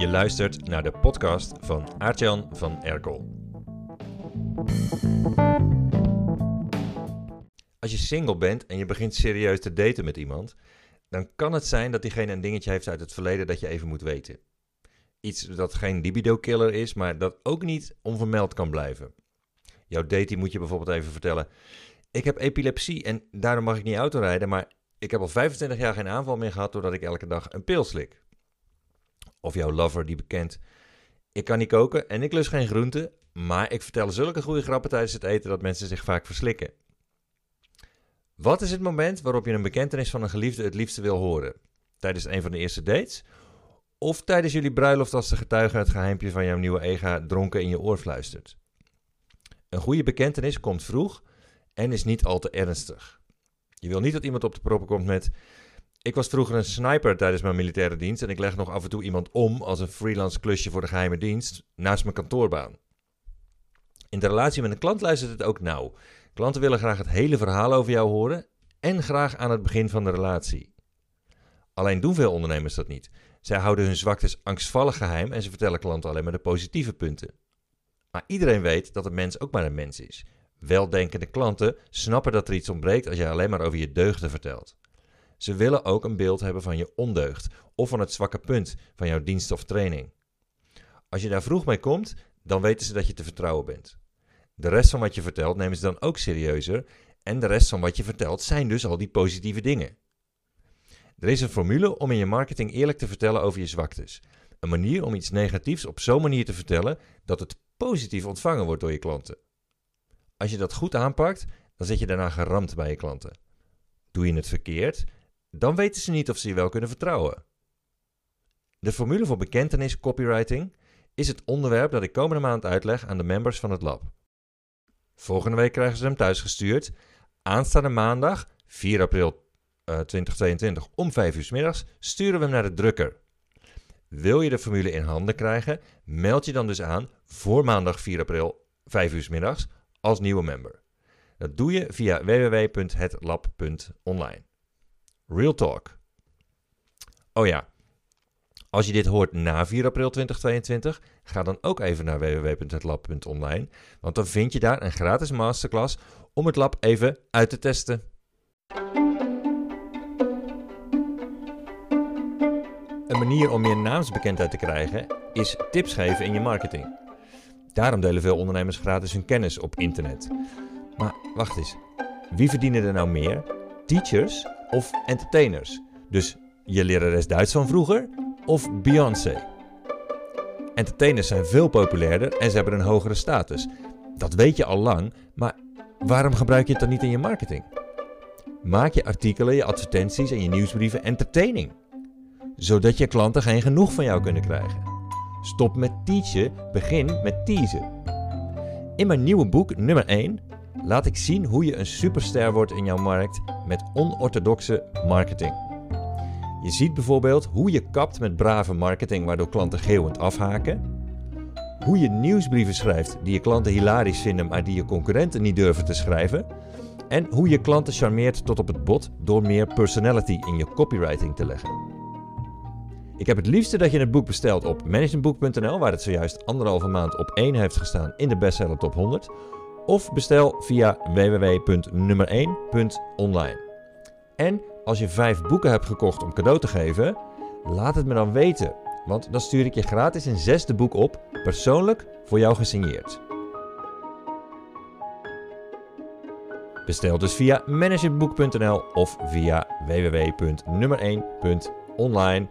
Je luistert naar de podcast van Aartjan van Erkel. Als je single bent en je begint serieus te daten met iemand, dan kan het zijn dat diegene een dingetje heeft uit het verleden dat je even moet weten. Iets dat geen libido-killer is, maar dat ook niet onvermeld kan blijven. Jouw dating moet je bijvoorbeeld even vertellen: Ik heb epilepsie en daarom mag ik niet autorijden, maar ik heb al 25 jaar geen aanval meer gehad doordat ik elke dag een pil slik. Of jouw lover die bekent: Ik kan niet koken en ik lust geen groenten, maar ik vertel zulke goede grappen tijdens het eten dat mensen zich vaak verslikken. Wat is het moment waarop je een bekentenis van een geliefde het liefste wil horen? Tijdens een van de eerste dates? Of tijdens jullie bruiloft als de getuige het geheimpje van jouw nieuwe ega dronken in je oor fluistert? Een goede bekentenis komt vroeg en is niet al te ernstig. Je wil niet dat iemand op de proppen komt met... Ik was vroeger een sniper tijdens mijn militaire dienst en ik leg nog af en toe iemand om als een freelance klusje voor de geheime dienst naast mijn kantoorbaan. In de relatie met een klant luistert het ook nauw. Klanten willen graag het hele verhaal over jou horen en graag aan het begin van de relatie. Alleen doen veel ondernemers dat niet. Zij houden hun zwaktes angstvallig geheim en ze vertellen klanten alleen maar de positieve punten. Maar iedereen weet dat een mens ook maar een mens is. Weldenkende klanten snappen dat er iets ontbreekt als jij alleen maar over je deugden vertelt. Ze willen ook een beeld hebben van je ondeugd of van het zwakke punt van jouw dienst of training. Als je daar vroeg mee komt, dan weten ze dat je te vertrouwen bent. De rest van wat je vertelt nemen ze dan ook serieuzer en de rest van wat je vertelt zijn dus al die positieve dingen. Er is een formule om in je marketing eerlijk te vertellen over je zwaktes. Een manier om iets negatiefs op zo'n manier te vertellen dat het positief ontvangen wordt door je klanten. Als je dat goed aanpakt, dan zit je daarna geramd bij je klanten. Doe je het verkeerd, dan weten ze niet of ze je wel kunnen vertrouwen. De formule voor bekentenis copywriting is het onderwerp dat ik komende maand uitleg aan de members van het lab. Volgende week krijgen ze hem thuisgestuurd. Aanstaande maandag, 4 april 2022 om 5 uur s middags, sturen we hem naar de drukker. Wil je de formule in handen krijgen, meld je dan dus aan voor maandag 4 april 5 uur s middags als nieuwe member. Dat doe je via www.hetlab.online. Real talk. Oh ja, als je dit hoort na 4 april 2022, ga dan ook even naar www.hetlab.online, want dan vind je daar een gratis masterclass om het lab even uit te testen. Een manier om meer naamsbekendheid te krijgen is tips geven in je marketing. Daarom delen veel ondernemers gratis hun kennis op internet. Maar wacht eens, wie verdienen er nou meer? Teachers of entertainers? Dus je lerares Duits van vroeger of Beyoncé? Entertainers zijn veel populairder en ze hebben een hogere status. Dat weet je al lang, maar waarom gebruik je het dan niet in je marketing? Maak je artikelen, je advertenties en je nieuwsbrieven entertaining. Zodat je klanten geen genoeg van jou kunnen krijgen. Stop met teachen, begin met teasen. In mijn nieuwe boek nummer 1 laat ik zien hoe je een superster wordt in jouw markt met onorthodoxe marketing. Je ziet bijvoorbeeld hoe je kapt met brave marketing waardoor klanten geeuwend afhaken. Hoe je nieuwsbrieven schrijft die je klanten hilarisch vinden, maar die je concurrenten niet durven te schrijven. En hoe je klanten charmeert tot op het bot door meer personality in je copywriting te leggen. Ik heb het liefste dat je het boek bestelt op managementboek.nl, waar het zojuist anderhalve maand op 1 heeft gestaan in de bestseller top 100. Of bestel via www.nummer1.online. En als je vijf boeken hebt gekocht om cadeau te geven, laat het me dan weten. Want dan stuur ik je gratis een zesde boek op, persoonlijk voor jou gesigneerd. Bestel dus via managementboek.nl of via www.nummer1.online